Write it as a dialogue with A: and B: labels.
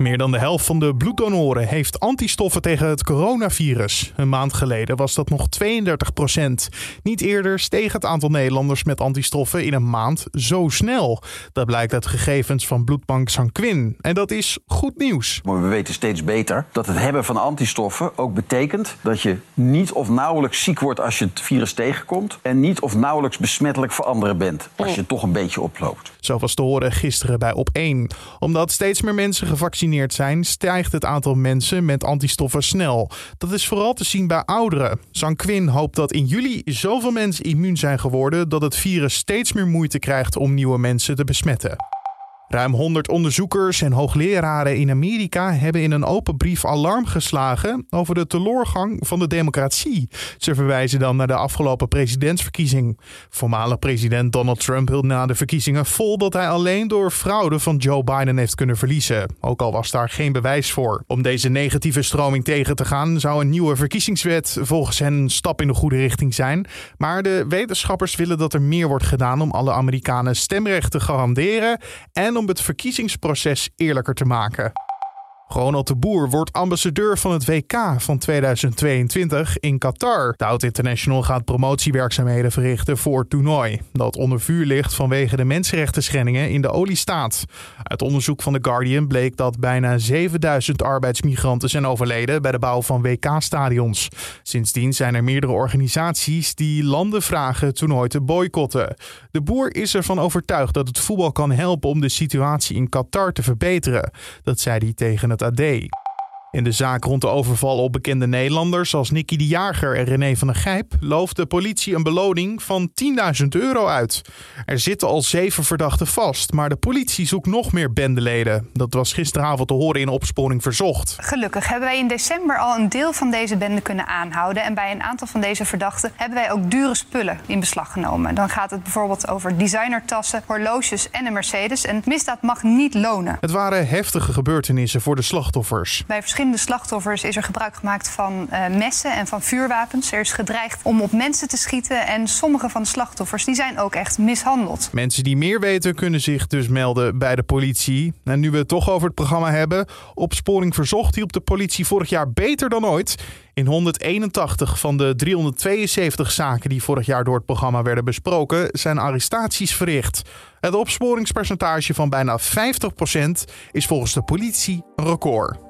A: Meer dan de helft van de bloeddonoren heeft antistoffen tegen het coronavirus. Een maand geleden was dat nog 32 procent. Niet eerder steeg het aantal Nederlanders met antistoffen in een maand zo snel. Dat blijkt uit gegevens van bloedbank Sanquin. En dat is goed nieuws.
B: Maar we weten steeds beter dat het hebben van antistoffen ook betekent dat je niet of nauwelijks ziek wordt als je het virus tegenkomt. En niet of nauwelijks besmettelijk voor anderen bent als je het toch een beetje oploopt.
A: Zo was te horen gisteren bij Op1. Omdat steeds meer mensen gevaccineerd zijn, stijgt het aantal mensen met antistoffen snel. Dat is vooral te zien bij ouderen. Sanquin hoopt dat in juli zoveel mensen immuun zijn geworden dat het virus steeds meer moeite krijgt om nieuwe mensen te besmetten. Ruim 100 onderzoekers en hoogleraren in Amerika hebben in een open brief alarm geslagen over de teleurgang van de democratie. Ze verwijzen dan naar de afgelopen presidentsverkiezing. Voormalig president Donald Trump hield na de verkiezingen vol dat hij alleen door fraude van Joe Biden heeft kunnen verliezen. Ook al was daar geen bewijs voor. Om deze negatieve stroming tegen te gaan zou een nieuwe verkiezingswet volgens hen een stap in de goede richting zijn. Maar de wetenschappers willen dat er meer wordt gedaan om alle Amerikanen stemrecht te garanderen en om het verkiezingsproces eerlijker te maken. Ronald de Boer wordt ambassadeur van het WK van 2022 in Qatar. De Oud International gaat promotiewerkzaamheden verrichten voor het toernooi. Dat onder vuur ligt vanwege de mensenrechten schendingen in de oliestaat. Uit onderzoek van The Guardian bleek dat bijna 7000 arbeidsmigranten zijn overleden bij de bouw van WK-stadions. Sindsdien zijn er meerdere organisaties die landen vragen het toernooi te boycotten. De Boer is ervan overtuigd dat het voetbal kan helpen om de situatie in Qatar te verbeteren. Dat zei hij tegen het a day. In de zaak rond de overval op bekende Nederlanders zoals Nicky de Jager en René van der Gijp looft de politie een beloning van 10.000 euro uit. Er zitten al zeven verdachten vast, maar de politie zoekt nog meer bendeleden. Dat was gisteravond te horen in opsporing verzocht.
C: Gelukkig hebben wij in december al een deel van deze bende kunnen aanhouden. En bij een aantal van deze verdachten hebben wij ook dure spullen in beslag genomen. Dan gaat het bijvoorbeeld over designertassen, horloges en een Mercedes. En misdaad mag niet lonen.
A: Het waren heftige gebeurtenissen voor de slachtoffers.
C: Bij verschillende slachtoffers is er gebruik gemaakt van uh, messen en van vuurwapens. Er is gedreigd om op mensen te schieten. En sommige van de slachtoffers die zijn ook echt mishandeld.
A: Mensen die meer weten kunnen zich dus melden bij de politie. En nu we het toch over het programma hebben. Opsporing Verzocht hielp de politie vorig jaar beter dan ooit. In 181 van de 372 zaken die vorig jaar door het programma werden besproken, zijn arrestaties verricht. Het opsporingspercentage van bijna 50% is volgens de politie een record.